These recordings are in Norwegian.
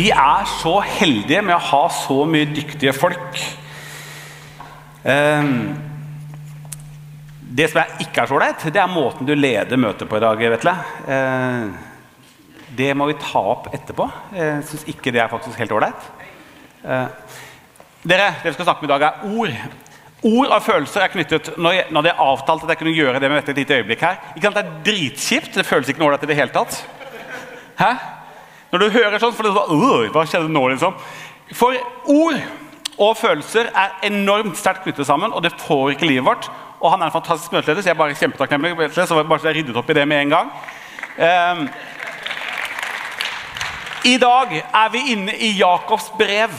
Vi er så heldige med å ha så mye dyktige folk. Eh, det som jeg ikke er så ålreit, det er måten du leder møtet på i dag. Vetle. Eh, det må vi ta opp etterpå. Jeg syns ikke det er faktisk helt ålreit. Eh, dere, det vi skal snakke om i dag, er ord. Ord og følelser er knyttet når, jeg, når jeg avtalte avtalt at jeg kunne gjøre det med et lite øyeblikk her. Ikke sant, Det er dritkjipt. Det føles ikke noe ålreit i det hele tatt. Hæ? Når du hører sånn, for det er sånn, hva skjedde nå, liksom? For ord og følelser er enormt sterkt knyttet sammen, og det får ikke livet vårt. Og han er en fantastisk møteleder, så jeg er bare kjempetakknemlig. Så bare så jeg ryddet opp i det med en gang. Um, I dag er vi inne i Jakobs brev.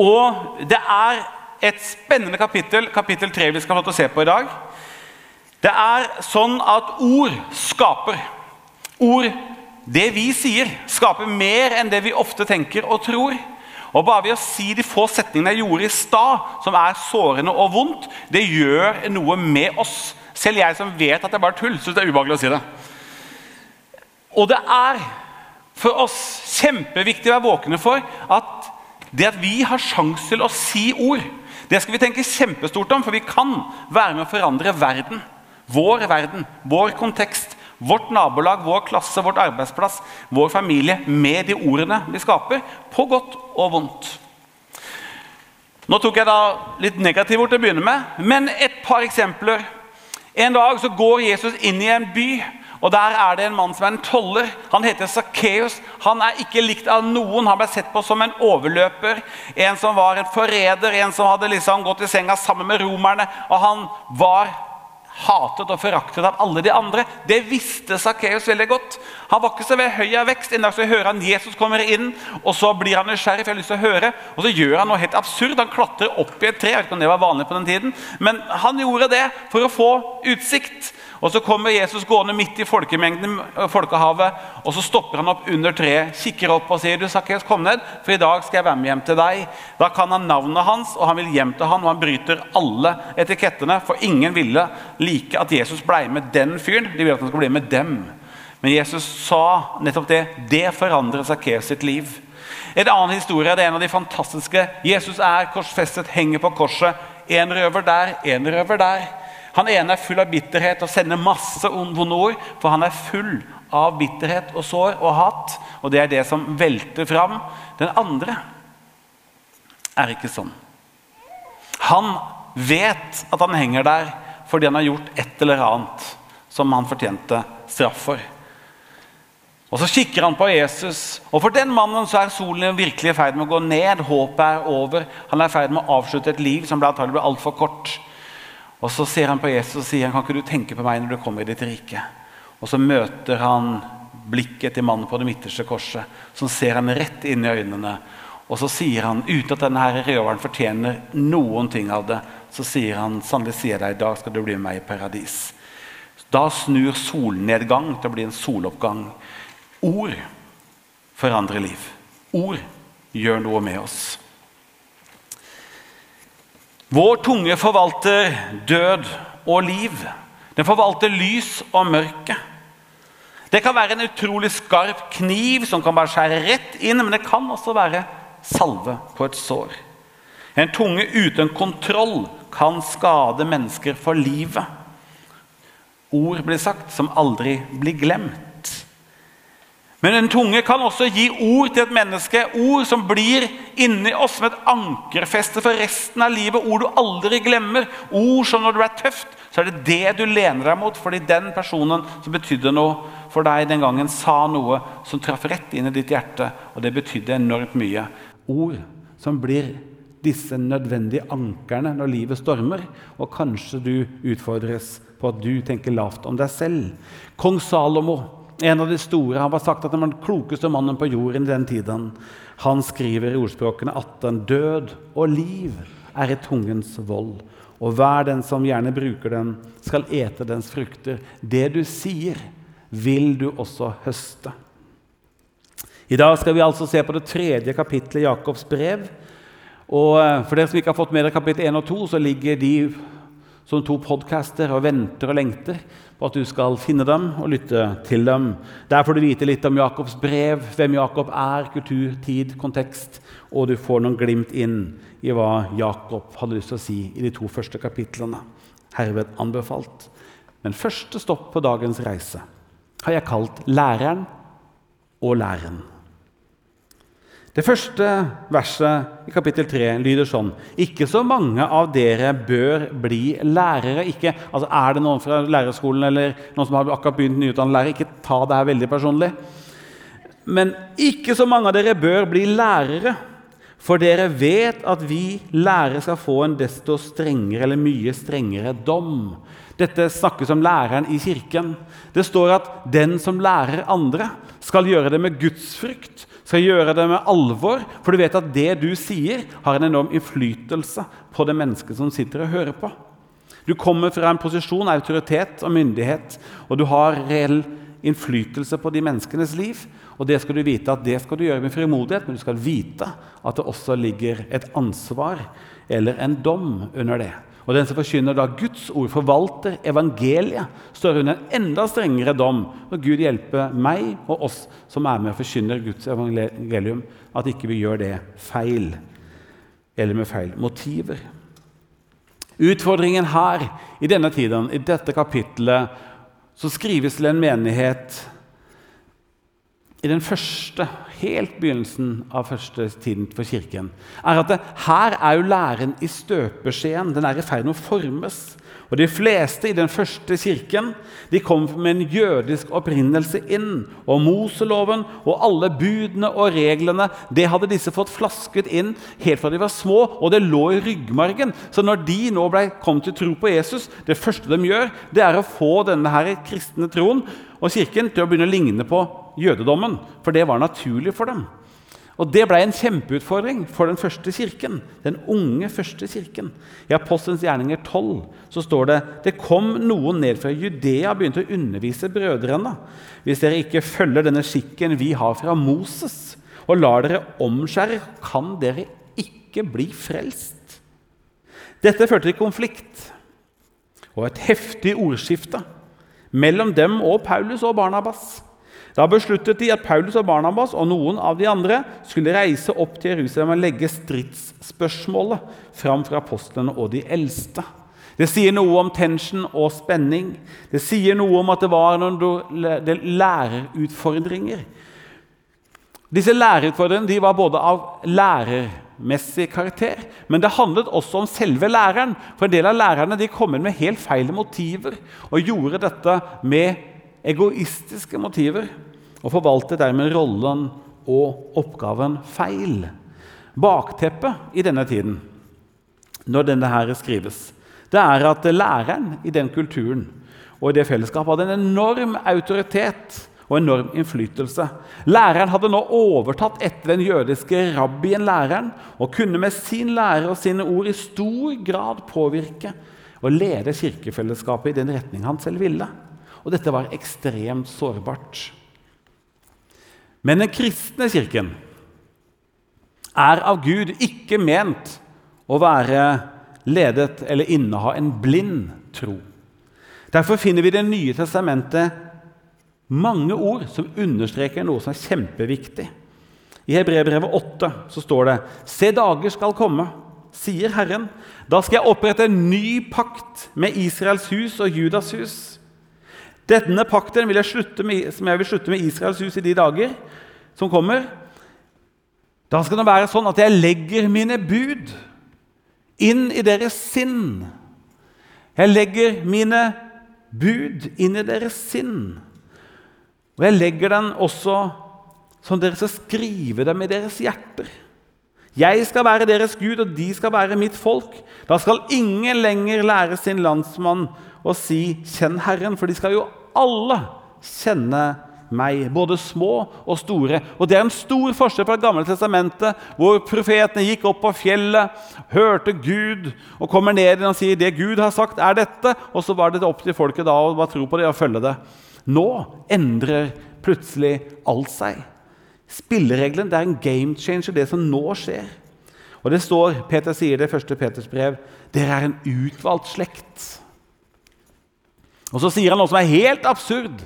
Og det er et spennende kapittel, kapittel 3, vi skal få se på i dag. Det er sånn at ord skaper. Ord, det vi sier, skaper mer enn det vi ofte tenker og tror. Og Bare ved å si de få setningene jeg gjorde i stad, som er sårende og vondt, det gjør noe med oss. Selv jeg som vet at det er bare tull, syns det er ubehagelig å si det. Og det er for oss kjempeviktig å være våkne for at det at vi har sjanse til å si ord, det skal vi tenke kjempestort om, for vi kan være med å forandre verden. Vår verden, vår kontekst, vårt nabolag, vår klasse, vårt arbeidsplass, vår familie med de ordene vi skaper, på godt og vondt. Nå tok jeg da litt negative ord til å begynne med, men et par eksempler. En dag så går Jesus inn i en by. Og Der er det en mann som er en toller. Han heter Sakkeus. Han er ikke likt av noen. Han ble sett på som en overløper, en som var en forræder, en som hadde liksom gått i senga sammen med romerne. Og han var hatet og foraktet av alle de andre. Det visste Sakkeus veldig godt. Han var ikke så ved høy av vekst. En dag så hører han Jesus kommer inn, og så blir han nysgjerrig. for jeg har lyst til å høre, Og så gjør han noe helt absurd. Han klatrer opp i et tre. Jeg vet ikke om det var vanlig på den tiden, Men han gjorde det for å få utsikt. Og Så kommer Jesus gående midt i folkemengden, folkehavet, og så stopper han opp under treet, kikker opp og sier du Sakkeus, kom ned, for i dag skal jeg være med hjem til deg. Da kan han navnet hans, og han vil hjem til han, og han bryter alle etikettene. For ingen ville like at Jesus ble med den fyren. De ville at han skulle bli med dem. Men Jesus sa nettopp det. Det forandrer Sakkeus sitt liv. En annen historie det er en av de fantastiske. Jesus er korsfestet, henger på korset. En røver der, en røver der. Han ene er full av bitterhet og sender masse vonde ord, for han er full av bitterhet og sår og hat. Og det er det som velter fram. Den andre er ikke sånn. Han vet at han henger der fordi han har gjort et eller annet som han fortjente straff for. Og Så kikker han på Jesus, og for den mannen så er solen virkelig i ferd med å gå ned. Håpet er over. Han er i ferd med å avslutte et liv som ble antagelig ble altfor kort. Og Så ser han på Jesus og sier kan ikke du tenke på meg når du kommer i ditt rike. Og Så møter han blikket til mannen på det midterste korset. som ser han rett inn i øynene. Og så sier han, uten at denne røveren fortjener noen ting av det, så sier han, sannelig sier jeg deg, i dag skal du bli med meg i paradis. Da snur solnedgang til å bli en soloppgang. Ord forandrer liv. Ord gjør noe med oss. Vår tunge forvalter død og liv. Den forvalter lys og mørke. Det kan være en utrolig skarp kniv som kan bare skjære rett inn, men det kan også være salve på et sår. En tunge uten kontroll kan skade mennesker for livet. Ord blir sagt som aldri blir glemt. Men en tunge kan også gi ord til et menneske, ord som blir inni oss som et ankerfeste for resten av livet. Ord du aldri glemmer. Ord som når du er tøft, så er det det du lener deg mot. Fordi den personen som betydde noe for deg den gangen, sa noe som traff rett inn i ditt hjerte. Og det betydde enormt mye. Ord som blir disse nødvendige ankerne når livet stormer, og kanskje du utfordres på at du tenker lavt om deg selv. Kong Salomo en av de store. Han var sagt at han var den klokeste mannen på jorden i den tiden. Han skriver i ordspråkene at den død og liv er i tungens vold. Og hver den som gjerne bruker den, skal ete dens frukter. Det du sier, vil du også høste. I dag skal vi altså se på det tredje kapittelet i Jakobs brev. Og eh, For dere som ikke har fått med dere kapittel 1 og 2, så ligger de som to podcaster og venter og lengter på at du skal finne dem og lytte til dem. Der får du vite litt om Jakobs brev, hvem Jakob er, kultur, tid, kontekst, og du får noen glimt inn i hva Jakob hadde lyst til å si i de to første kapitlene. Herved anbefalt. Men første stopp på dagens reise har jeg kalt læreren og læren. Det første verset i kapittel 3 lyder sånn.: Ikke så mange av dere bør bli lærere. Ikke, altså er det noen fra lærerskolen eller noen som har akkurat begynt nyutdannet lærer, ikke ta det her veldig personlig. Men ikke så mange av dere bør bli lærere, for dere vet at vi lærere skal få en desto strengere eller mye strengere dom. Dette snakkes om læreren i kirken. Det står at den som lærer andre, skal gjøre det med gudsfrykt skal gjøre det med alvor, for du vet at det du sier, har en enorm innflytelse på det mennesket som sitter og hører på. Du kommer fra en posisjon autoritet og myndighet, og du har reell innflytelse på de menneskenes liv. Og det skal du vite at det skal du gjøre med frimodighet, men du skal vite at det også ligger et ansvar eller en dom under det. Og den som forkynner da Guds ord, forvalter evangeliet, står under en enda strengere dom. Og Gud hjelper meg og oss som er med og forkynner Guds evangelium, at ikke vi gjør det feil, eller med feil motiver. Utfordringen her i denne tiden, i dette kapittelet, så skrives til en menighet i den første, helt begynnelsen av første tiden for Kirken, er at det, her er jo læren i støpeskjeen. Den er i ferd med å formes. Og De fleste i den første kirken de kom med en jødisk opprinnelse inn. Og Moseloven og alle budene og reglene det hadde disse fått flasket inn helt fra de var små, og det lå i ryggmargen. Så når de nå ble, kom til tro på Jesus, det første de gjør, det er å få denne her kristne troen og kirken til å begynne å ligne på jødedommen, for det var naturlig for dem. Og Det ble en kjempeutfordring for den første kirken, den unge første kirken. I Apostelens gjerninger 12 så står det det kom noen ned fra Judea og begynte å undervise brødrene. Hvis dere ikke følger denne skikken vi har fra Moses, og lar dere omskjære, kan dere ikke bli frelst. Dette førte til konflikt og et heftig ordskifte mellom dem og Paulus og Barnabas. Da besluttet de at Paulus og Barnabas og noen av de andre skulle reise opp til Jerusalem og legge stridsspørsmålet fram for apostlene og de eldste. Det sier noe om tension og spenning. Det sier noe om at det var noen lærerutfordringer. Disse lærerutfordringene var både av lærermessig karakter, men det handlet også om selve læreren. For en del av lærerne de kom inn med helt feil motiver og gjorde dette med egoistiske motiver og forvalter dermed rollen og oppgaven feil. Bakteppet i denne tiden, når denne her skrives, det er at læreren i den kulturen og i det fellesskapet hadde en enorm autoritet og enorm innflytelse. Læreren hadde nå overtatt etter den jødiske rabbien læreren og kunne med sin lære og sine ord i stor grad påvirke og lede kirkefellesskapet i den retning han selv ville. Og dette var ekstremt sårbart. Men den kristne kirken er av Gud ikke ment å være ledet eller inneha en blind tro. Derfor finner vi i Det nye testamentet mange ord som understreker noe som er kjempeviktig. I Hebreerbrevet 8 så står det Se, dager skal komme, sier Herren. Da skal jeg opprette en ny pakt med Israels hus og Judas hus. Denne pakten vil jeg slutte med, som jeg vil slutte med Israels hus i de dager som kommer. Da skal det være sånn at jeg legger mine bud inn i deres sinn. Jeg legger mine bud inn i deres sinn. Og jeg legger den også sånn dere skal skrive dem i deres hjerter. Jeg skal være deres Gud, og de skal være mitt folk. Da skal ingen lenger lære sin landsmann å si 'Kjenn Herren', for de skal jo alle kjenne meg, både små og store. Og Det er en stor forskjell fra Det gamle testamentet, hvor profetene gikk opp på fjellet, hørte Gud og kommer ned og sier det Gud har sagt, er dette. Og så var det opp til folket da å tro på det og følge det. Nå endrer plutselig alt seg. Spilleregelen det er en game changer, det som nå skjer. Og det står, Peter sier det i første Peters brev, dere er en utvalgt slekt. Og så sier han noe som er helt absurd.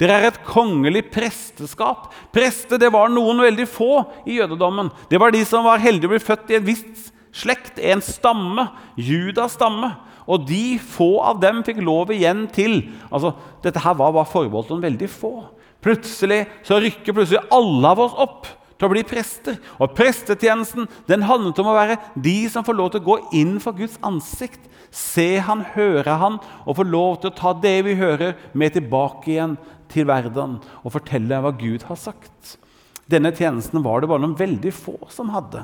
Dere er et kongelig presteskap. Prester det var noen veldig få i jødedommen. Det var de som var heldige å bli født i en viss slekt, en stamme, Judas stamme. Og de få av dem fikk lov igjen til altså, Dette her var bare forbeholdt noen veldig få. Plutselig så rykker plutselig alle av oss opp til å bli prester. Og prestetjenesten den handlet om å være de som får lov til å gå inn for Guds ansikt. Se han, høre han, og få lov til å ta det vi hører, med tilbake igjen til verden og fortelle hva Gud har sagt. Denne tjenesten var det bare noen veldig få som hadde.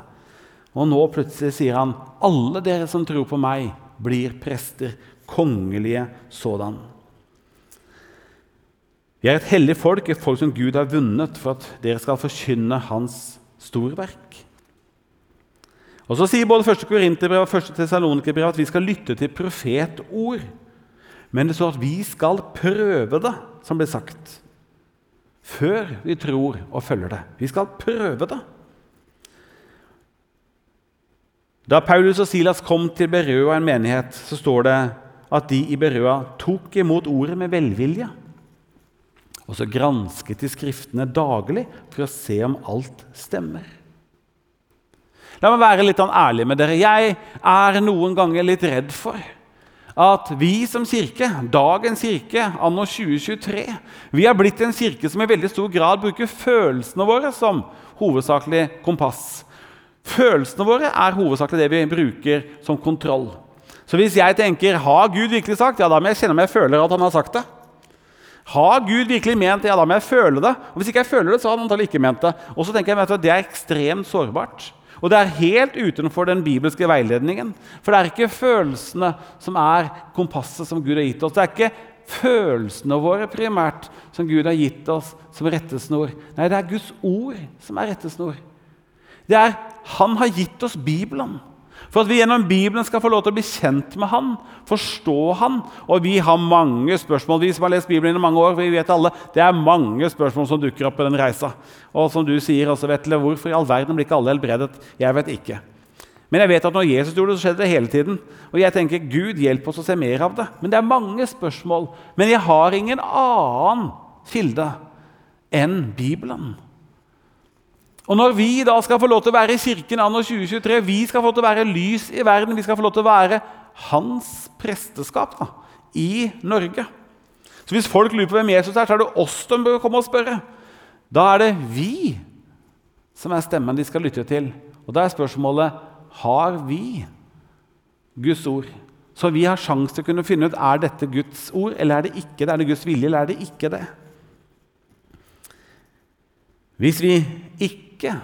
Og nå plutselig sier han alle dere som tror på meg, blir prester. Kongelige sådan. Vi er et hellig folk, et folk som Gud har vunnet for at dere skal forkynne Hans storverk. Og Så sier både 1. Korinterbrev og 1. Tessalonikerbrev at vi skal lytte til profetord. Men det står at vi skal prøve det, som ble sagt, før vi tror og følger det. Vi skal prøve det. Da Paulus og Silas kom til Berøa, en menighet, så står det at de i Berøa tok imot ordet med velvilje. Og så gransket de Skriftene daglig for å se om alt stemmer. La meg være litt ærlig med dere. Jeg er noen ganger litt redd for at vi som kirke, dagens kirke, anno 2023, vi har blitt en kirke som i veldig stor grad bruker følelsene våre som hovedsakelig kompass. Følelsene våre er hovedsakelig det vi bruker som kontroll. Så hvis jeg tenker 'Har Gud virkelig sagt?', ja, da må jeg kjenne om jeg føler at han har sagt det. Har Gud virkelig ment det? Ja, da må jeg føle det. Og Hvis ikke jeg føler det, så har han antallet ikke ment det. Og så tenker jeg at Det er ekstremt sårbart. Og det er helt utenfor den bibelske veiledningen. For det er ikke følelsene som er kompasset som Gud har gitt oss. Det er ikke følelsene våre primært som Gud har gitt oss som rettesnor. Nei, det er Guds ord som er rettesnor. Det er Han har gitt oss Bibelen. For at vi gjennom Bibelen skal få lov til å bli kjent med Han, forstå Han. Og vi har mange spørsmål. Vi som har lest Bibelen i mange år, vi vet alle, det er mange spørsmål som dukker opp på den reisa. Og som du sier også, Vetle, hvorfor i all verden blir ikke alle helbredet? Jeg vet ikke. Men jeg vet at når Jesus gjorde det, så skjedde det hele tiden. Og jeg tenker, Gud, hjelp oss å se mer av det. Men det er mange spørsmål. Men jeg har ingen annen kilde enn Bibelen. Og når vi da skal få lov til å være i kirken anno 2023, vi skal få lov til å være lys i verden, vi skal få lov til å være hans presteskap da, i Norge. Så hvis folk lurer på hvem Jesus er, så er det oss de bør komme og spørre. Da er det vi som er stemmen de skal lytte til. Og da er spørsmålet har vi Guds ord. Så vi har sjanse til å kunne finne ut er dette Guds ord eller er det ikke det. Er det Guds vilje eller er det ikke det? Hvis vi ikke ikke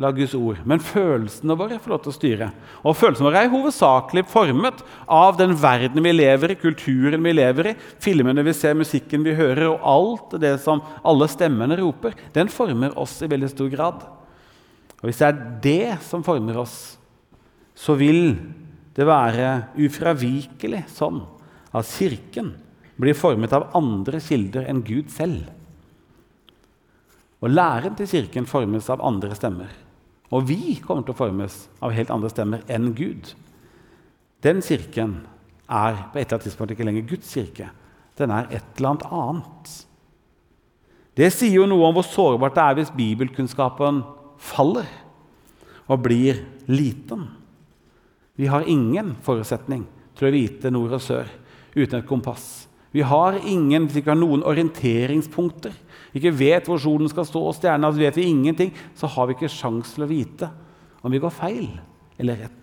la Guds ord, men følelsene våre få lov til å styre. Og følelsene våre er hovedsakelig formet av den verden vi lever i, kulturen vi lever i, filmene vi ser, musikken vi hører, og alt det som alle stemmene roper. Den former oss i veldig stor grad. Og Hvis det er det som former oss, så vil det være ufravikelig sånn at Kirken blir formet av andre kilder enn Gud selv. Og læren til Kirken formes av andre stemmer. Og vi kommer til å formes av helt andre stemmer enn Gud. Den kirken er på et eller annet tidspunkt ikke lenger Guds kirke. Den er et eller annet annet. Det sier jo noe om hvor sårbart det er hvis bibelkunnskapen faller og blir liten. Vi har ingen forutsetning til å vite nord og sør uten et kompass. Vi har ingen, hvis ikke har noen orienteringspunkter ikke vet hvor solen skal stå og stjernene, altså vet vi ingenting, så har vi ikke sjans til å vite om vi går feil eller rett.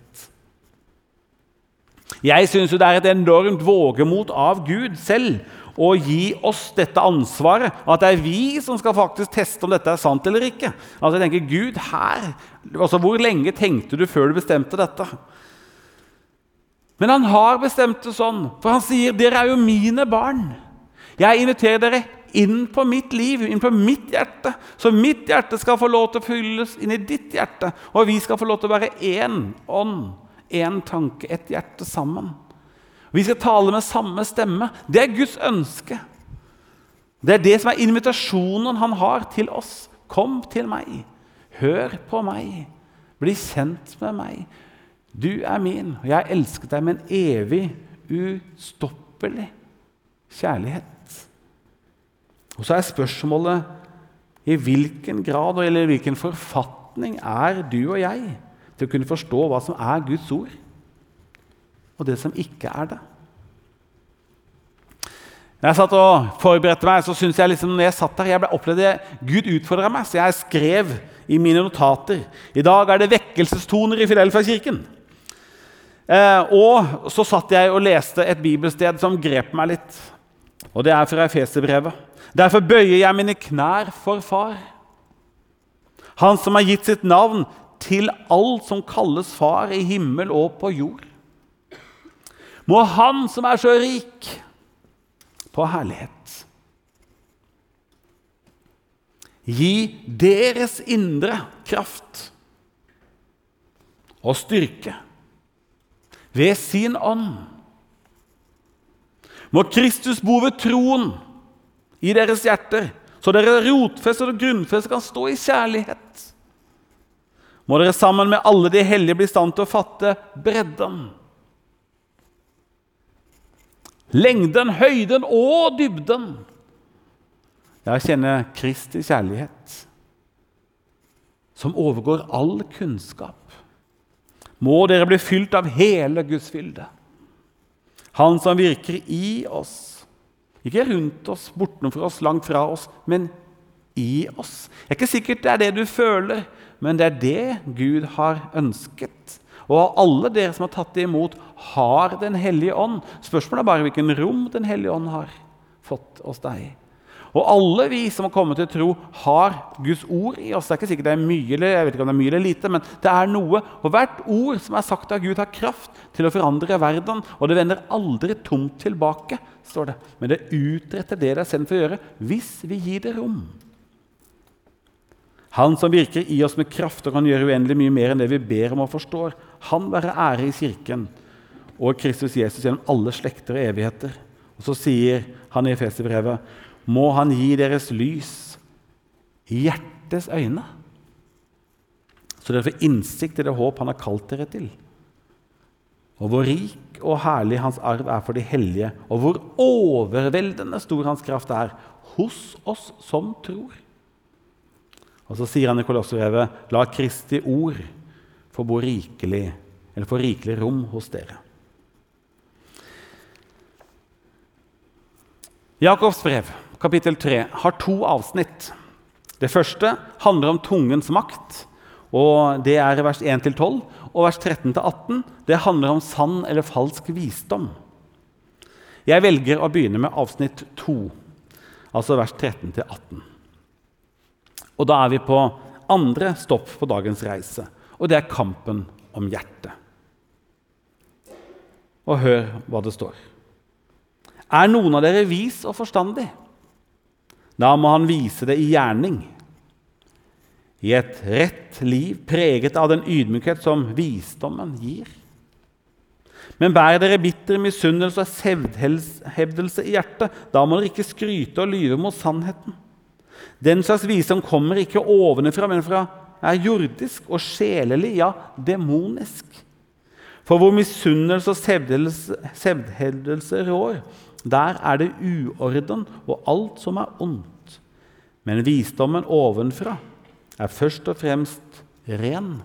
Jeg syns det er et enormt vågemot av Gud selv å gi oss dette ansvaret. At det er vi som skal faktisk teste om dette er sant eller ikke. Altså jeg tenker, Gud, her, altså Hvor lenge tenkte du før du bestemte dette? Men han har bestemt det sånn, for han sier, 'Dere er jo mine barn'. Jeg inviterer dere inn på mitt liv, inn på mitt hjerte. Så mitt hjerte skal få lov til å fylles inn i ditt hjerte. Og vi skal få lov til å være én ånd, én tanke, ett hjerte sammen. Vi skal tale med samme stemme. Det er Guds ønske. Det er det som er invitasjonen han har til oss. Kom til meg. Hør på meg. Bli kjent med meg. Du er min, og jeg har elsket deg med en evig, ustoppelig kjærlighet. Og så er spørsmålet i hvilken grad eller i hvilken forfatning er du og jeg til å kunne forstå hva som er Guds ord, og det som ikke er det. Når jeg satt og forberedte meg, så synes jeg liksom, når jeg satt der, jeg ble opplevd at Gud utfordra meg, så jeg skrev i mine notater i dag er det vekkelsestoner i Fidelfa-kirken. Eh, og så satt jeg og leste et bibelsted som grep meg litt. Og det er fra Efeserbrevet. Derfor bøyer jeg mine knær for Far. Han som har gitt sitt navn til alt som kalles Far i himmel og på jord. Må Han som er så rik på herlighet. Gi deres indre kraft og styrke ved sin ånd. Må Kristus bo ved troen i deres hjerter, så dere rotfestet og grunnfestet kan stå i kjærlighet. Må dere sammen med alle de hellige bli i stand til å fatte bredden Lengden, høyden og dybden. Jeg kjenner Kristi kjærlighet, som overgår all kunnskap. Må dere bli fylt av hele Guds fylde. Han som virker i oss. Ikke rundt oss, bortenfor oss, langt fra oss, men i oss. Det er ikke sikkert det er det du føler, men det er det Gud har ønsket. Og alle dere som har tatt det imot, har Den hellige ånd. Spørsmålet er bare hvilken rom Den hellige ånd har fått hos deg. Og alle vi som har kommet til tro, har Guds ord i oss. Det er ikke sikkert det er mye eller, jeg vet ikke om det er mye eller lite, men det er noe. Og hvert ord som er sagt av Gud, har kraft til å forandre verden. Og det vender aldri tomt tilbake, står det. Men det utretter det det er sendt for å gjøre, hvis vi gir det rom. Han som virker i oss med kraft og kan gjøre uendelig mye mer enn det vi ber om og forstår. Han være ære i Kirken og Kristus Jesus gjennom alle slekter og evigheter. Og Så sier han i Efeserbrevet, må han gi deres lys i hjertets øyne, så dere får innsikt i det håp han har kalt dere til. Og hvor rik og herlig hans arv er for de hellige, og hvor overveldende stor hans kraft er hos oss som tror. Og så sier han i Kolosserevet, la Kristi ord få bo rikelig, eller få rikelig rom hos dere. Jakobs brev, kapittel 3, har to avsnitt. Det første handler om tungens makt, og det er vers 1-12. Og vers 13-18 det handler om sann eller falsk visdom. Jeg velger å begynne med avsnitt 2, altså vers 13-18. Og da er vi på andre stopp på dagens reise, og det er kampen om hjertet. Og hør hva det står. Er noen av dere vis og forstandig? Da må han vise det i gjerning. I et rett liv preget av den ydmykhet som visdommen gir. Men bær dere bitter misunnelse og sevdhevdelse i hjertet. Da må dere ikke skryte og lyve mot sannheten. Den slags visdom kommer ikke ovenfra, men fra er jordisk og sjelelig, ja, demonisk. For hvor misunnelse og sevdhevdelse rår, der er det uorden og alt som er ondt. Men visdommen ovenfra er først og fremst ren.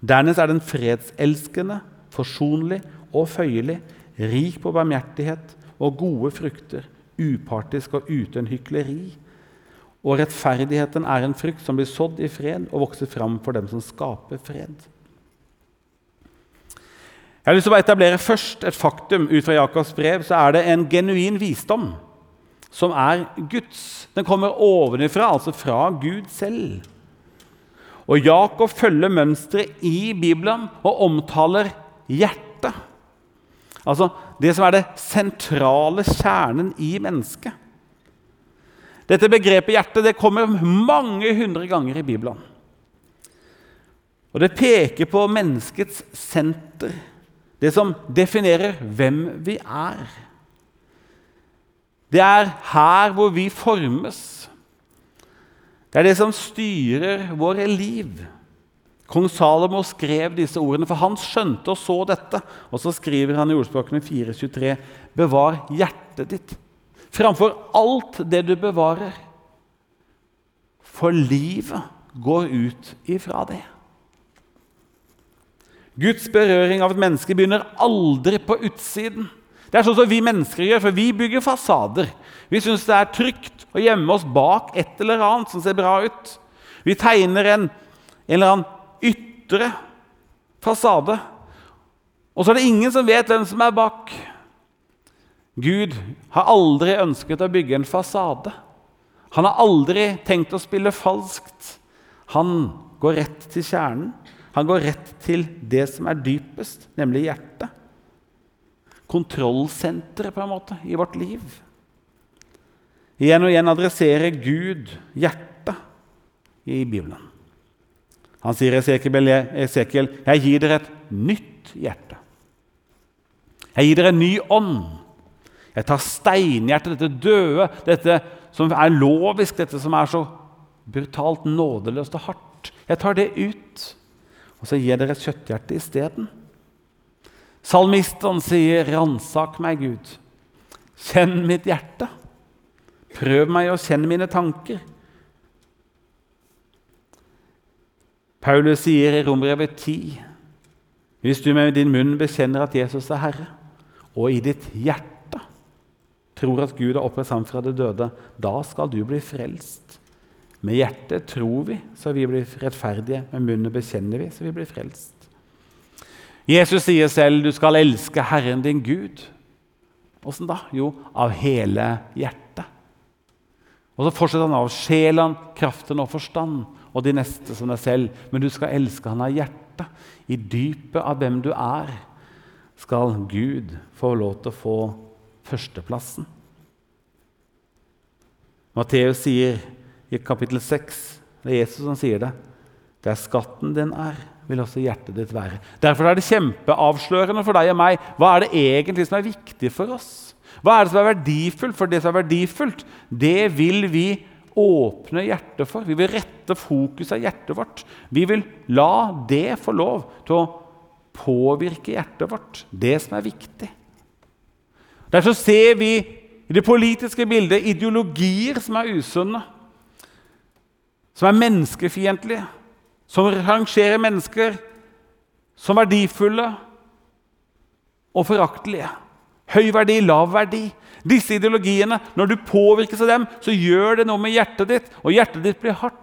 Dernest er den fredselskende, forsonlig og føyelig, rik på barmhjertighet og gode frukter, upartisk og uten hykleri og rettferdigheten er en frukt som blir sådd i fred og vokser fram for dem som skaper fred. Jeg har lyst til å etablere først et faktum ut fra Jakobs brev. så er det en genuin visdom som er Guds. Den kommer ovenifra, altså fra Gud selv. Og Jakob følger mønsteret i Bibelen og omtaler hjertet. Altså det som er det sentrale kjernen i mennesket. Dette begrepet hjerte det kommer mange hundre ganger i Bibelen. Og Det peker på menneskets senter, det som definerer hvem vi er. Det er her hvor vi formes. Det er det som styrer våre liv. Kong Salomo skrev disse ordene, for han skjønte og så dette. Og så skriver han i ordspråkene 4.23.: Bevar hjertet ditt framfor alt det du bevarer, for livet går ut ifra det. Guds berøring av et menneske begynner aldri på utsiden. Det er sånn som vi mennesker gjør, for vi bygger fasader. Vi syns det er trygt å gjemme oss bak et eller annet som ser bra ut. Vi tegner en, en eller annen ytre fasade. Og så er det ingen som vet hvem som er bak. Gud har aldri ønsket å bygge en fasade. Han har aldri tenkt å spille falskt. Han går rett til kjernen. Han går rett til det som er dypest, nemlig hjertet. Kontrollsenteret på en måte i vårt liv. Igjen og igjen adresserer Gud hjertet i Bibelen. Han sier Esekiel, Esekiel, 'Jeg gir dere et nytt hjerte'. Jeg gir dere en ny ånd. Jeg tar steinhjertet, dette døde, dette som er lovisk, dette som er så brutalt nådeløst og hardt. Jeg tar det ut. Og så gir dere et kjøtthjerte isteden. Salmisten sier, 'Ransak meg, Gud. Kjenn mitt hjerte. Prøv meg og kjenn mine tanker.' Paulus sier i Rombrevet 10.: Hvis du med din munn bekjenner at Jesus er Herre, og i ditt hjerte tror at Gud har oppreist ham fra det døde, da skal du bli frelst. Med hjertet tror vi, så vi blir rettferdige. Med munnen bekjenner vi, så vi blir frelst. Jesus sier selv du skal elske Herren din Gud. Åssen da? Jo, av hele hjertet. Og så fortsetter han av sjelen, kraften og forstand og de neste som deg selv. Men du skal elske han av hjertet. I dypet av hvem du er, skal Gud få lov til å få førsteplassen. Matteus sier i kapittel 6. Det er Jesus som sier det. Der skatten din er, vil også hjertet ditt være. Derfor er det kjempeavslørende for deg og meg. Hva er det egentlig som er viktig for oss? Hva er det som er verdifullt? For det som er verdifullt, det vil vi åpne hjertet for. Vi vil rette fokuset av hjertet vårt. Vi vil la det få lov til å påvirke hjertet vårt. Det som er viktig. Derfor ser vi i det politiske bildet ideologier som er usunne som er menneskefiendtlig, som rangerer mennesker som verdifulle og foraktelige. Høy verdi, lav verdi. Disse ideologiene, når du påvirkes av dem, så gjør det noe med hjertet ditt, og hjertet ditt blir hardt.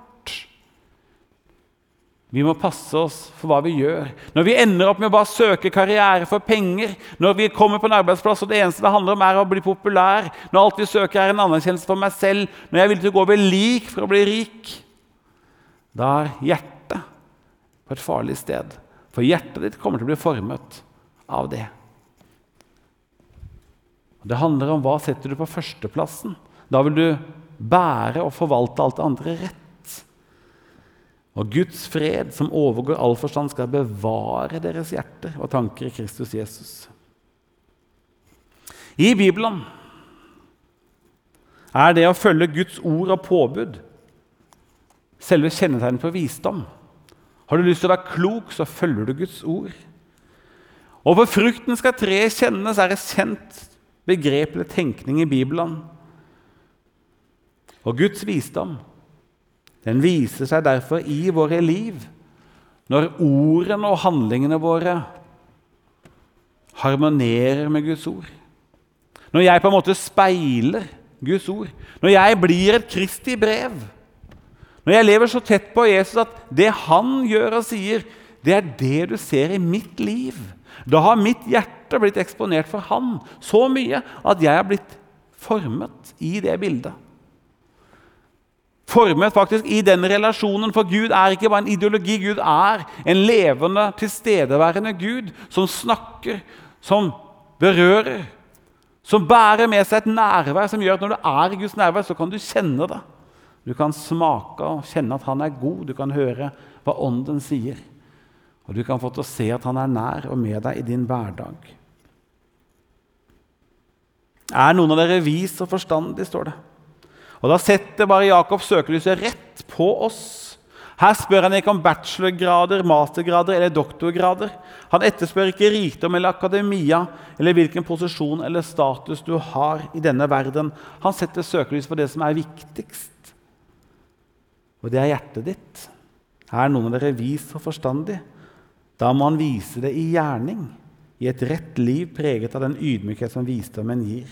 Vi må passe oss for hva vi gjør. Når vi ender opp med å bare søke karriere for penger, når vi kommer på en arbeidsplass og det eneste det handler om er å bli populær, når alt vi søker er en anerkjennelse for meg selv, når jeg villig til å gå over lik for å bli rik da er hjertet på et farlig sted. For hjertet ditt kommer til å bli formet av det. Det handler om hva setter du på førsteplassen. Da vil du bære og forvalte alt det andre rett. Og Guds fred, som overgår all forstand, skal bevare deres hjerter og tanker i Kristus Jesus. I Bibelen er det å følge Guds ord og påbud selve kjennetegnet på visdom. Har du lyst til å være klok, så følger du Guds ord. Og for frukten skal treet kjennes, er et kjent begrep eller tenkning i Bibelen. Og Guds visdom den viser seg derfor i våre liv når ordene og handlingene våre harmonerer med Guds ord. Når jeg på en måte speiler Guds ord. Når jeg blir et Kristi brev. Når jeg lever så tett på Jesus at det han gjør og sier, det er det du ser i mitt liv. Da har mitt hjerte blitt eksponert for han så mye at jeg har blitt formet i det bildet. Formet faktisk i den relasjonen, for Gud er ikke bare en ideologi. Gud er en levende, tilstedeværende Gud som snakker, som berører, som bærer med seg et nærvær som gjør at når du er i Guds nærvær, så kan du kjenne det. Du kan smake og kjenne at han er god. Du kan høre hva Ånden sier. Og du kan få til å se at han er nær og med deg i din hverdag. Er noen av dere vis og forstandig, står det. Og Da setter bare Jakob søkelyset rett på oss. Her spør han ikke om bachelorgrader, mastergrader eller doktorgrader. Han etterspør ikke rikdom eller akademia eller hvilken posisjon eller status du har i denne verden. Han setter søkelys på det som er viktigst, og det er hjertet ditt. Er noen av dere vis og forstandig? Da må han vise det i gjerning, i et rett liv preget av den ydmykhet som visdommen gir.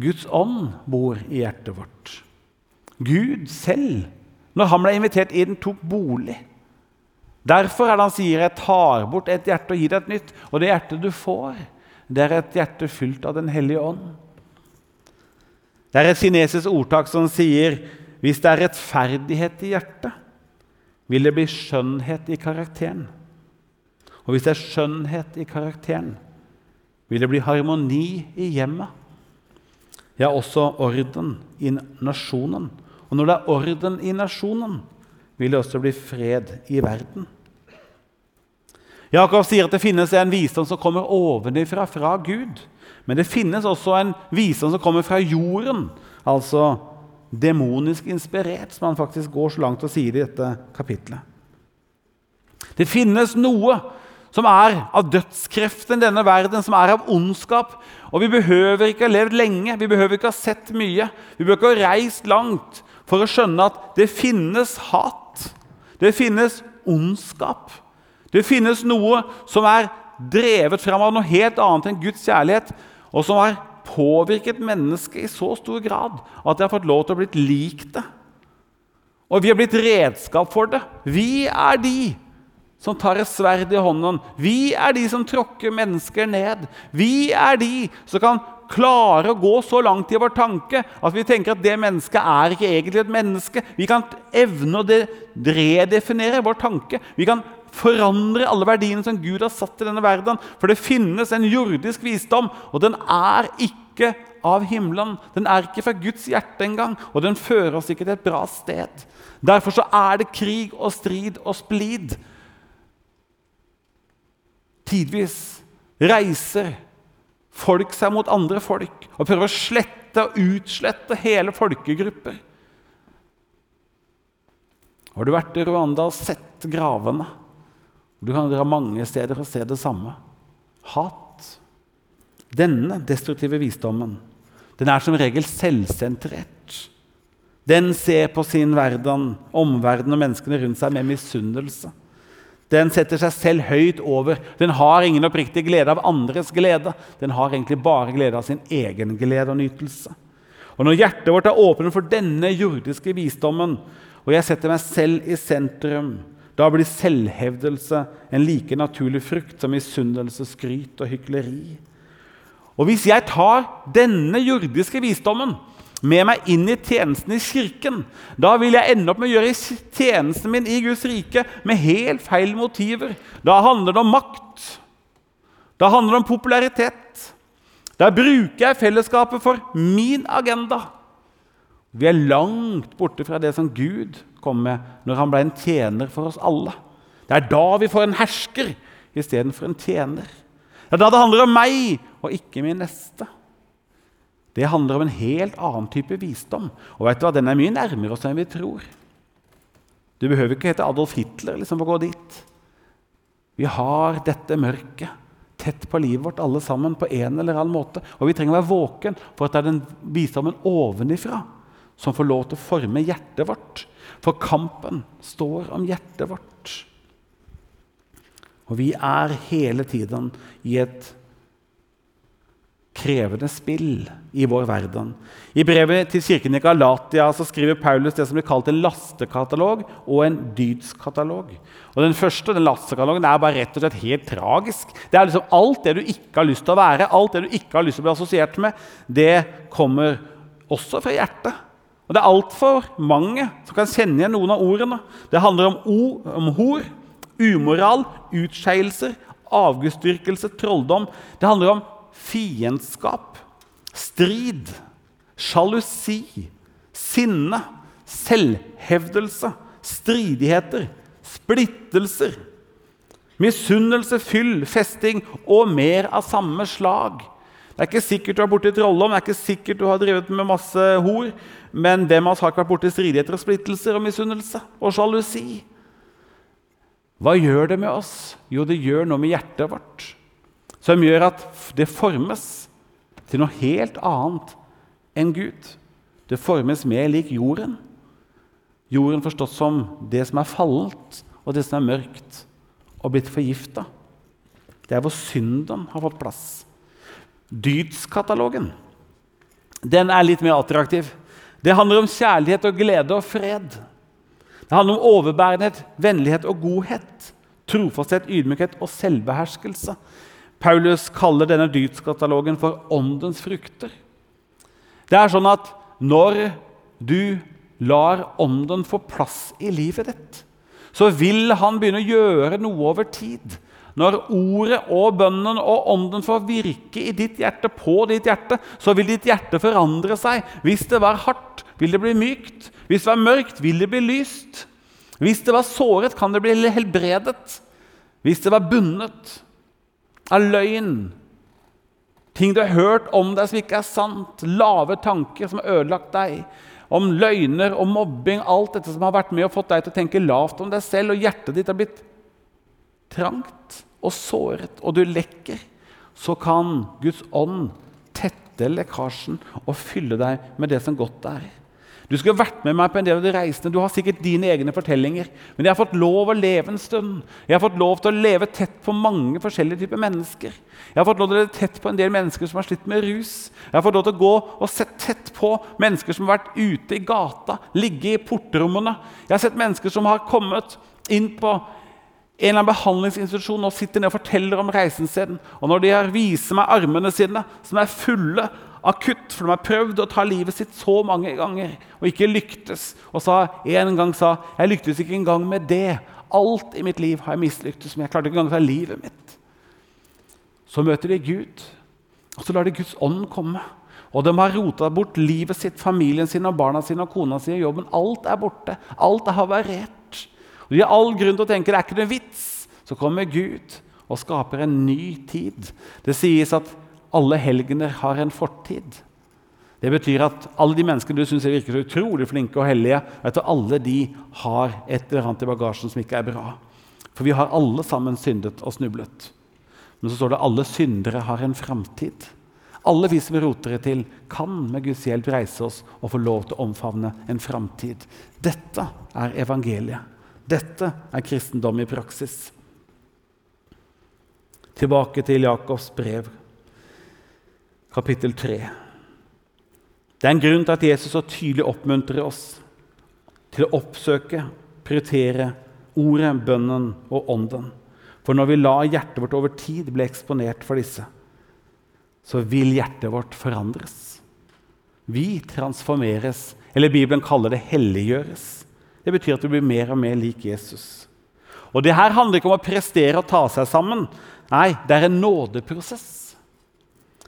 Guds ånd bor i hjertet vårt. Gud selv, når han ble invitert inn, tok bolig. Derfor er det han sier, 'Jeg tar bort et hjerte og gir deg et nytt'. Og det hjertet du får, det er et hjerte fylt av Den hellige ånd. Det er et kinesisk ordtak som sier, 'Hvis det er rettferdighet i hjertet, vil det bli skjønnhet i karakteren'. Og hvis det er skjønnhet i karakteren, vil det bli harmoni i hjemmet. Ja, også orden i nasjonen. Og når det er orden i nasjonen, vil det også bli fred i verden. Jakob sier at det finnes en visdom som kommer ovenifra, fra Gud. Men det finnes også en visdom som kommer fra jorden, altså demonisk inspirert, som han faktisk går så langt og sier i dette kapitlet. Det finnes noe som er av dødskreften i denne verden, som er av ondskap. Og vi behøver ikke ha levd lenge, vi behøver ikke ha sett mye, vi behøver ikke ha reist langt for å skjønne at det finnes hat. Det finnes ondskap. Det finnes noe som er drevet fram av noe helt annet enn Guds kjærlighet, og som har påvirket mennesket i så stor grad at det har fått lov til å bli likt det. Og vi har blitt redskap for det. Vi er de som tar et sverd i hånden. Vi er de som tråkker mennesker ned. Vi er de som kan klare å gå så langt i vår tanke at vi tenker at det mennesket er ikke egentlig et menneske. Vi kan evne å redefinere vår tanke. Vi kan forandre alle verdiene som Gud har satt i denne verden. For det finnes en jordisk visdom, og den er ikke av himmelen. Den er ikke fra Guds hjerte engang, og den fører oss ikke til et bra sted. Derfor så er det krig og strid og splid. Tidvis reiser folk seg mot andre folk og prøver å slette og utslette hele folkegrupper. Har du vært i Rwanda og sett gravene? Du kan dra mange steder og se det samme. Hat. Denne destruktive visdommen den er som regel selvsentrert. Den ser på sin verden, omverdenen og menneskene rundt seg med misunnelse. Den setter seg selv høyt over. Den har ingen oppriktig glede av andres glede. Den har egentlig bare glede av sin egen glede og nytelse. Og Når hjertet vårt er åpent for denne jordiske visdommen, og jeg setter meg selv i sentrum, da blir selvhevdelse en like naturlig frukt som misunnelse, skryt og hykleri. Og hvis jeg tar denne jordiske visdommen med meg inn i tjenesten i kirken. Da vil jeg ende opp med å gjøre tjenesten min i Guds rike med helt feil motiver. Da handler det om makt. Da handler det om popularitet. Da bruker jeg fellesskapet for min agenda. Vi er langt borte fra det som Gud kom med når han ble en tjener for oss alle. Det er da vi får en hersker istedenfor en tjener. Det er da det handler om meg og ikke min neste. Det handler om en helt annen type visdom. Og vet du hva, Den er mye nærmere oss enn vi tror. Du behøver ikke hete Adolf Hitler liksom, for å gå dit. Vi har dette mørket tett på livet vårt alle sammen på en eller annen måte. Og vi trenger å være våken for at det er den visdommen ovenifra som får lov til å forme hjertet vårt. For kampen står om hjertet vårt. Og vi er hele tiden i et krevende spill i vår verden. I brevet til kirken i Galatia så skriver Paulus det som blir kalt en lastekatalog og en dydskatalog. Og Den første den lastekatalogen er bare rett og slett helt tragisk. Det er liksom Alt det du ikke har lyst til å være, alt det du ikke har lyst til å bli assosiert med, det kommer også fra hjertet. Og Det er altfor mange som kan kjenne igjen noen av ordene. Det handler om, ord, om hor, umoral, utskeielser, avgudsdyrkelse, trolldom. Det handler om fiendskap, strid, sjalusi, sinne, selvhevdelse, stridigheter, splittelser, misunnelse, fyll, festing og mer av samme slag. Det er ikke sikkert du er borti trolldom, det er ikke sikkert du har drevet med masse hor, men hvem av oss har ikke vært borti stridigheter og splittelser og misunnelse og sjalusi? Hva gjør det med oss? Jo, det gjør noe med hjertet vårt, som gjør at det formes til noe helt annet enn Gud. Det formes mer lik jorden. Jorden forstått som det som er fallent, og det som er mørkt og blitt forgifta. Det er hvor synden har fått plass. Dydskatalogen den er litt mer attraktiv. Det handler om kjærlighet og glede og fred. Det handler om overbærenhet, vennlighet og godhet. Trofasthet, ydmykhet og selvbeherskelse. Paulus kaller denne dydskatalogen for åndens frukter. Det er sånn at når du lar ånden få plass i livet ditt, så vil han begynne å gjøre noe over tid. Når ordet og bønnen og ånden får virke i ditt hjerte, på ditt hjerte, så vil ditt hjerte forandre seg. Hvis det var hardt, vil det bli mykt. Hvis det var mørkt, vil det bli lyst. Hvis det var såret, kan det bli helbredet. Hvis det var bundet av løgn, ting du har hørt om deg som ikke er sant, lave tanker som har ødelagt deg, om løgner og mobbing, alt dette som har vært med og fått deg til å tenke lavt om deg selv, og hjertet ditt har blitt trangt og såret, og du lekker, så kan Guds ånd tette lekkasjen og fylle deg med det som godt er. Du skulle vært med meg på en del av de reisene. Du har sikkert dine egne fortellinger. Men jeg har fått lov å leve en stund. Jeg har fått lov til å leve tett på mange forskjellige typer mennesker. Jeg har fått lov til å leve tett på en del mennesker som har slitt med rus. Jeg har fått lov til å gå og se tett på mennesker som har vært ute i gata, ligge i portrommene. Jeg har sett mennesker som har kommet inn på en eller annen behandlingsinstitusjon og sitter ned og forteller om reisen sin. Og når de viser meg armene sine, som er fulle av kutt, for de har prøvd å ta livet sitt så mange ganger og ikke lyktes, og sa, en gang sa 'Jeg lyktes ikke engang med det. Alt i mitt liv har jeg mislyktes med. Jeg klarte ikke engang å ta livet mitt.' Så møter de Gud, og så lar de Guds ånd komme. Og de har rota bort livet sitt, familien sin, og barna sine og kona si og jobben. Alt er borte. Alt er havarert. Og De har all grunn til å tenke det er ikke noe vits. Så kommer Gud og skaper en ny tid. Det sies at alle helgener har en fortid. Det betyr at alle de menneskene du syns virker så utrolig flinke og hellige, vet du, alle de har et eller annet i bagasjen som ikke er bra. For vi har alle sammen syndet og snublet. Men så står det alle syndere har en framtid. Alle vi som roter det til, kan med Guds hjelp reise oss og få lov til å omfavne en framtid. Dette er evangeliet. Dette er kristendom i praksis. Tilbake til Jakobs brev, kapittel 3. Det er en grunn til at Jesus så tydelig oppmuntrer oss til å oppsøke, prioritere ordet, bønnen og ånden. For når vi lar hjertet vårt over tid bli eksponert for disse, så vil hjertet vårt forandres. Vi transformeres, eller Bibelen kaller det helliggjøres. Det betyr at du blir mer og mer lik Jesus. Og det her handler ikke om å prestere og ta seg sammen. Nei, det er en nådeprosess.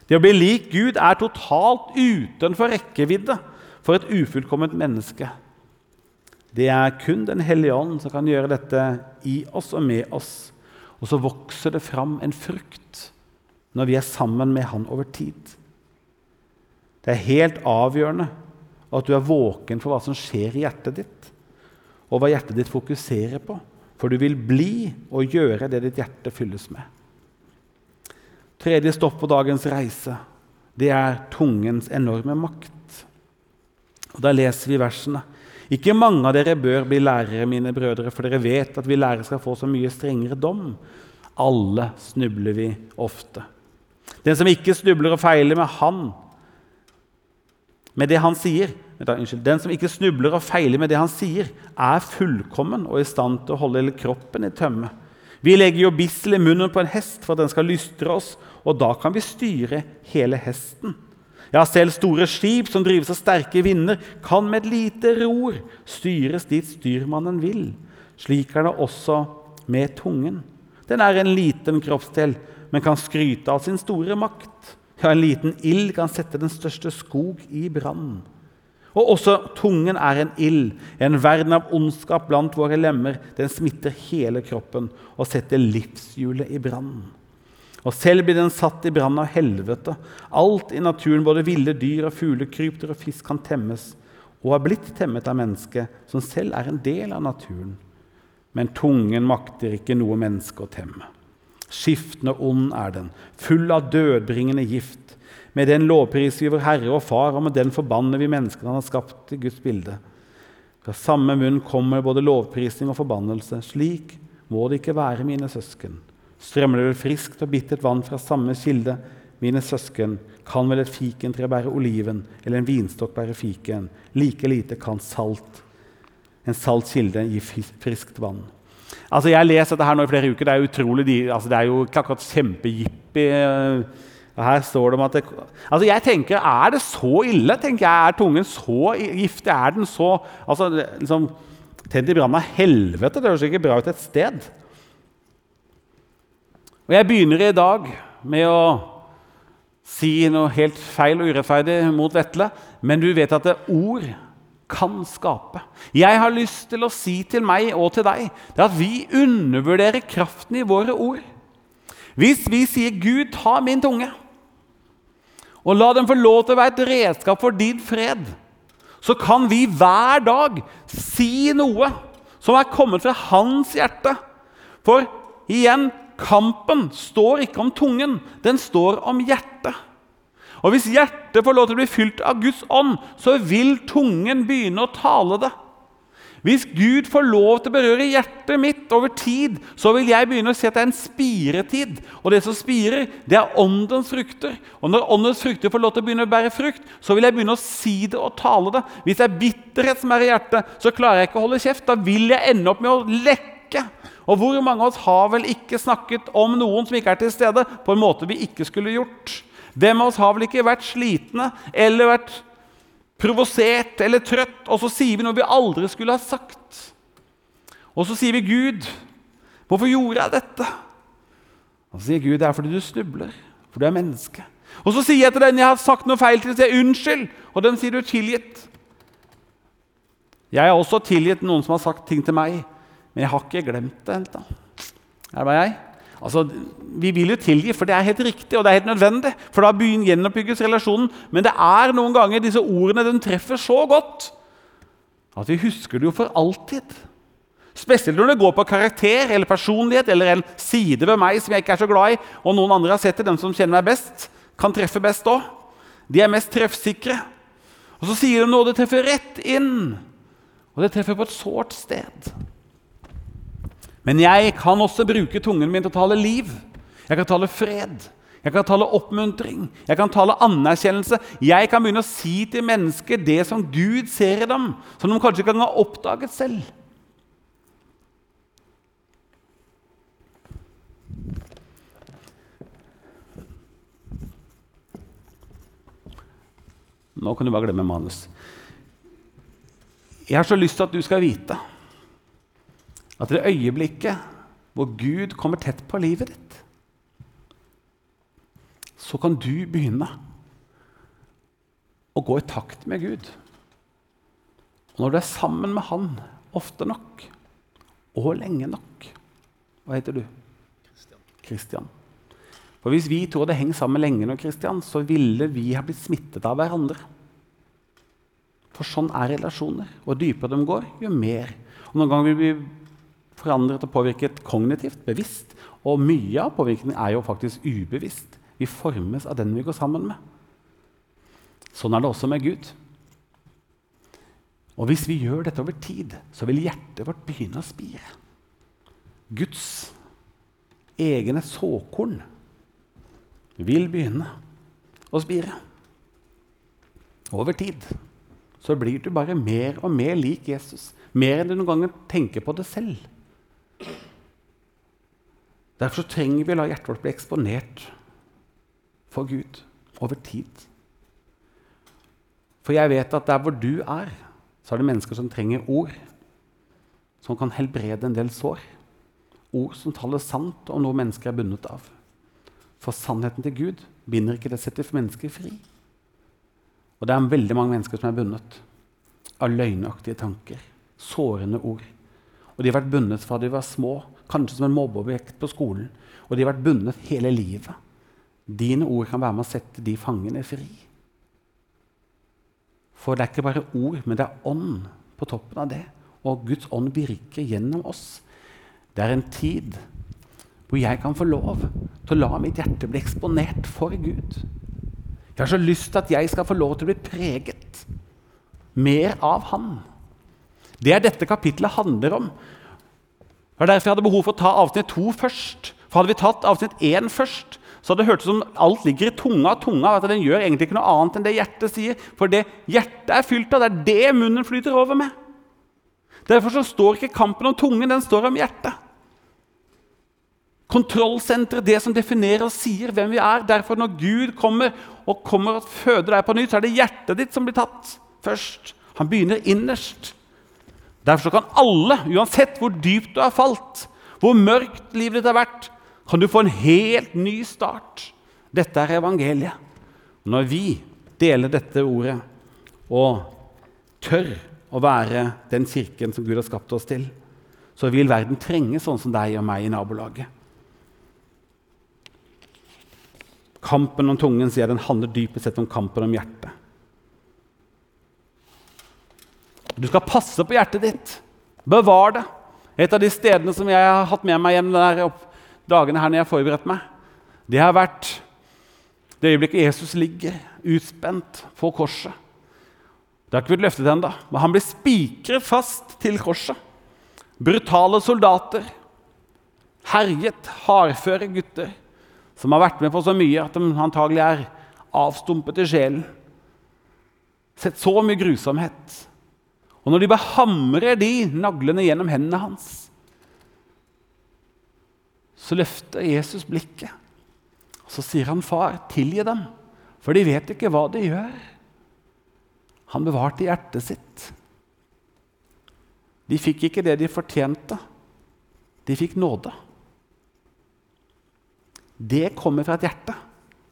Det å bli lik Gud er totalt utenfor rekkevidde for et ufullkomment menneske. Det er kun Den hellige ånd som kan gjøre dette i oss og med oss. Og så vokser det fram en frukt når vi er sammen med Han over tid. Det er helt avgjørende at du er våken for hva som skjer i hjertet ditt og hva hjertet ditt fokuserer på. For du vil bli og gjøre det ditt hjerte fylles med. Tredje stopp på dagens reise det er tungens enorme makt. Og Da leser vi versene. Ikke mange av dere bør bli lærere, mine brødre, for dere vet at vi lærere skal få så mye strengere dom. Alle snubler vi ofte. Den som ikke snubler og feiler med han, med det han sier, den som ikke snubler og feiler med det han sier, er fullkommen og i stand til å holde hele kroppen i tømme. Vi legger jo bissel i munnen på en hest for at den skal lystre oss, og da kan vi styre hele hesten. Ja, selv store skip som drives av sterke vinder, kan med et lite ror styres dit styrmannen vil. Slik er det også med tungen. Den er en liten kroppsdel, men kan skryte av sin store makt. Ja, en liten ild kan sette den største skog i brann. Og også tungen er en ild, en verden av ondskap blant våre lemmer. Den smitter hele kroppen og setter livshjulet i brann. Og selv blir den satt i brann av helvete. Alt i naturen, både ville dyr og fugler, krypdyr og fisk, kan temmes, og har blitt temmet av mennesket, som selv er en del av naturen. Men tungen makter ikke noe menneske å temme. Skiftende ond er den, full av dødbringende gift. Med den lovpriser vi vår Herre og Far, og med den forbanner vi menneskene han har skapt i Guds bilde. Fra samme munn kommer både lovprisning og forbannelse. Slik må det ikke være, mine søsken. Strømmer det vel friskt og bittert vann fra samme kilde, mine søsken, kan vel et fikentre bære oliven, eller en vinstokk bære fiken? Like lite kan salt, en salt kilde, gi friskt vann. Altså, Jeg har lest dette her nå i flere uker. Det er utrolig, altså, det er jo ikke akkurat kjempejippi. Her står det om at det, altså jeg tenker, Er det så ille? tenker jeg, Er tungen så giftig? Er den så altså, liksom, Tent i brann av helvete. Det høres ikke bra ut et sted. Og Jeg begynner i dag med å si noe helt feil og urettferdig mot Vetle, men du vet at det ord kan skape. Jeg har lyst til å si til meg og til deg det at vi undervurderer kraften i våre ord. Hvis vi sier 'Gud, ta min tunge', og la den få lov til å være et redskap for din fred, så kan vi hver dag si noe som er kommet fra hans hjerte. For igjen kampen står ikke om tungen, den står om hjertet. Og Hvis hjertet får lov til å bli fylt av Guds ånd, så vil tungen begynne å tale det. Hvis Gud får lov til å berøre hjertet mitt over tid, så vil jeg begynne å se at det er en spiretid. Og det som spirer, det er åndens frukter. Og når åndens frukter får lov til å begynne å bære frukt, så vil jeg begynne å si det og tale det. Hvis det er bitterhet som er i hjertet, så klarer jeg ikke å holde kjeft. Da vil jeg ende opp med å lekke. Og hvor mange av oss har vel ikke snakket om noen som ikke er til stede, på en måte vi ikke skulle gjort? Hvem av oss har vel ikke vært slitne eller vært provosert eller trøtt, og så sier vi noe vi aldri skulle ha sagt. Og så sier vi, 'Gud, hvorfor gjorde jeg dette?' Og så sier Gud, 'Det er fordi du snubler, for du er menneske'. Og så sier jeg til den jeg har sagt noe feil til, sier 'Unnskyld', og den sier du er tilgitt. Jeg har også tilgitt noen som har sagt ting til meg, men jeg har ikke glemt det ennå. det var jeg. Altså, Vi vil jo tilgi, for det er helt riktig og det er helt nødvendig. For da gjenoppbygges relasjonen. Men det er noen ganger disse ordene den treffer så godt at vi husker det jo for alltid. Spesielt når det går på karakter eller personlighet eller en side ved meg som jeg ikke er så glad i, og noen andre har sett det, den som kjenner meg best, kan treffe best òg. De er mest treffsikre. Og så sier de noe det treffer rett inn, og det treffer på et sårt sted. Men jeg kan også bruke tungen min til å tale liv. Jeg kan tale fred. Jeg kan tale oppmuntring. Jeg kan tale anerkjennelse. Jeg kan begynne å si til mennesker det som Gud ser i dem, som de kanskje ikke kan ha oppdaget selv. Nå kan du bare glemme manus. Jeg har så lyst til at du skal vite at det øyeblikket hvor Gud kommer tett på livet ditt, så kan du begynne å gå i takt med Gud. Og når du er sammen med Han ofte nok og lenge nok Hva heter du? Kristian. For Hvis vi to hadde hengt sammen lenge nok, Christian, så ville vi ha blitt smittet av hverandre. For sånn er relasjoner. Og dypere de går, jo mer. Og Noen ganger vil vi forandret og påvirket kognitivt, bevisst. Og mye av påvirkningen er jo faktisk ubevisst. Vi formes av den vi går sammen med. Sånn er det også med Gud. Og hvis vi gjør dette over tid, så vil hjertet vårt begynne å spire. Guds egne såkorn vil begynne å spire. Over tid så blir du bare mer og mer lik Jesus. Mer enn du noen ganger tenker på det selv. Derfor trenger vi å la hjertet vårt bli eksponert for Gud over tid. For jeg vet at der hvor du er, så er det mennesker som trenger ord som kan helbrede en del sår. Ord som taler sant om noe mennesker er bundet av. For sannheten til Gud binder ikke det setter mennesker fri. Og det er veldig mange mennesker som er bundet av løgnaktige tanker, sårende ord. Og de har vært bundet fra de var små, kanskje som en mobbeobjekt på skolen, og de har vært bundet hele livet. Dine ord kan være med å sette de fangene fri. For det er ikke bare ord, men det er ånd på toppen av det. Og Guds ånd virker gjennom oss. Det er en tid hvor jeg kan få lov til å la mitt hjerte bli eksponert for Gud. Jeg har så lyst til at jeg skal få lov til å bli preget mer av Han. Det er dette kapitlet handler om. Det var derfor jeg hadde behov for å ta avsnitt to først. For Hadde vi tatt avsnitt én først, så hadde det hørtes som alt ligger i tunga. tunga, at Den gjør egentlig ikke noe annet enn det hjertet sier. For det hjertet er fylt av, det er det munnen flyter over med. Derfor så står ikke kampen om tungen, den står om hjertet. Kontrollsenteret, det som definerer og sier hvem vi er. Derfor når Gud kommer og kommer og føder deg på nytt, så er det hjertet ditt som blir tatt først. Han begynner innerst. Derfor kan alle, uansett hvor dypt du har falt, hvor mørkt livet ditt har vært, kan du få en helt ny start. Dette er evangeliet. Når vi deler dette ordet og tør å være den kirken som Gud har skapt oss til, så vil verden trenge sånn som deg og meg i nabolaget. Kampen om tungen sier den handler dypest sett om kampen om hjertet. Du skal passe på hjertet ditt. Bevar det. Et av de stedene som jeg har hatt med meg gjennom de dagene her når jeg har forberedt meg, det har vært det øyeblikket Jesus ligger utspent på korset. Det har ikke blitt løftet ennå, men han blir spikret fast til korset. Brutale soldater, herjet, hardføre gutter som har vært med på så mye at de antagelig er avstumpet i sjelen. Sett så mye grusomhet. Og når de behamrer de naglene gjennom hendene hans, så løfter Jesus blikket. Så sier han, 'Far, tilgi dem, for de vet ikke hva de gjør.' Han bevarte hjertet sitt. De fikk ikke det de fortjente. De fikk nåde. Det kommer fra et hjerte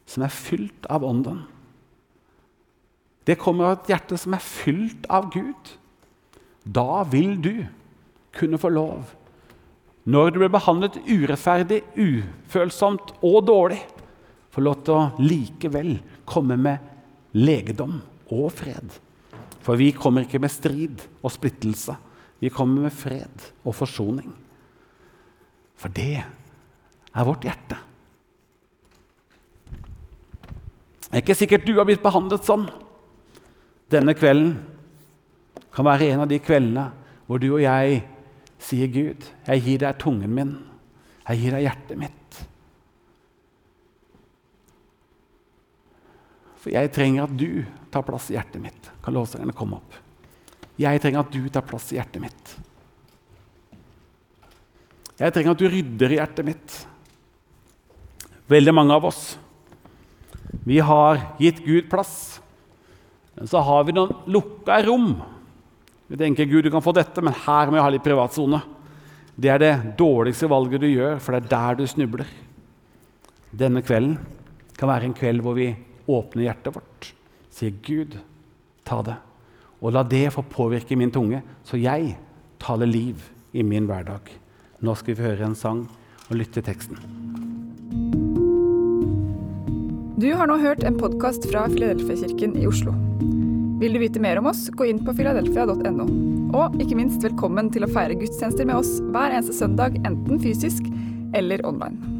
som er fylt av Ånden. Det kommer av et hjerte som er fylt av Gud. Da vil du kunne få lov, når du blir behandlet urettferdig, ufølsomt og dårlig, få lov til å likevel komme med legedom og fred. For vi kommer ikke med strid og splittelse. Vi kommer med fred og forsoning. For det er vårt hjerte. Det er ikke sikkert du har blitt behandlet sånn. Denne kvelden kan være en av de kveldene hvor du og jeg sier, 'Gud, jeg gir deg tungen min. Jeg gir deg hjertet mitt.' For jeg trenger at du tar plass i hjertet mitt. Kan lovsangerne komme opp? Jeg trenger at du tar plass i hjertet mitt. Jeg trenger at du rydder i hjertet mitt. Veldig mange av oss vi har gitt Gud plass. Men så har vi noen lukka rom vi tenker Gud, du kan få dette, men her må jeg ha litt privatsone. Det er det dårligste valget du gjør, for det er der du snubler. Denne kvelden kan være en kveld hvor vi åpner hjertet vårt, sier Gud, ta det. Og la det få påvirke min tunge, så jeg taler liv i min hverdag. Nå skal vi høre en sang og lytte til teksten. Du har nå hørt en podkast fra Filadelfia-kirken i Oslo. Vil du vite mer om oss, gå inn på filadelfia.no. Og ikke minst velkommen til å feire gudstjenester med oss hver eneste søndag, enten fysisk eller online.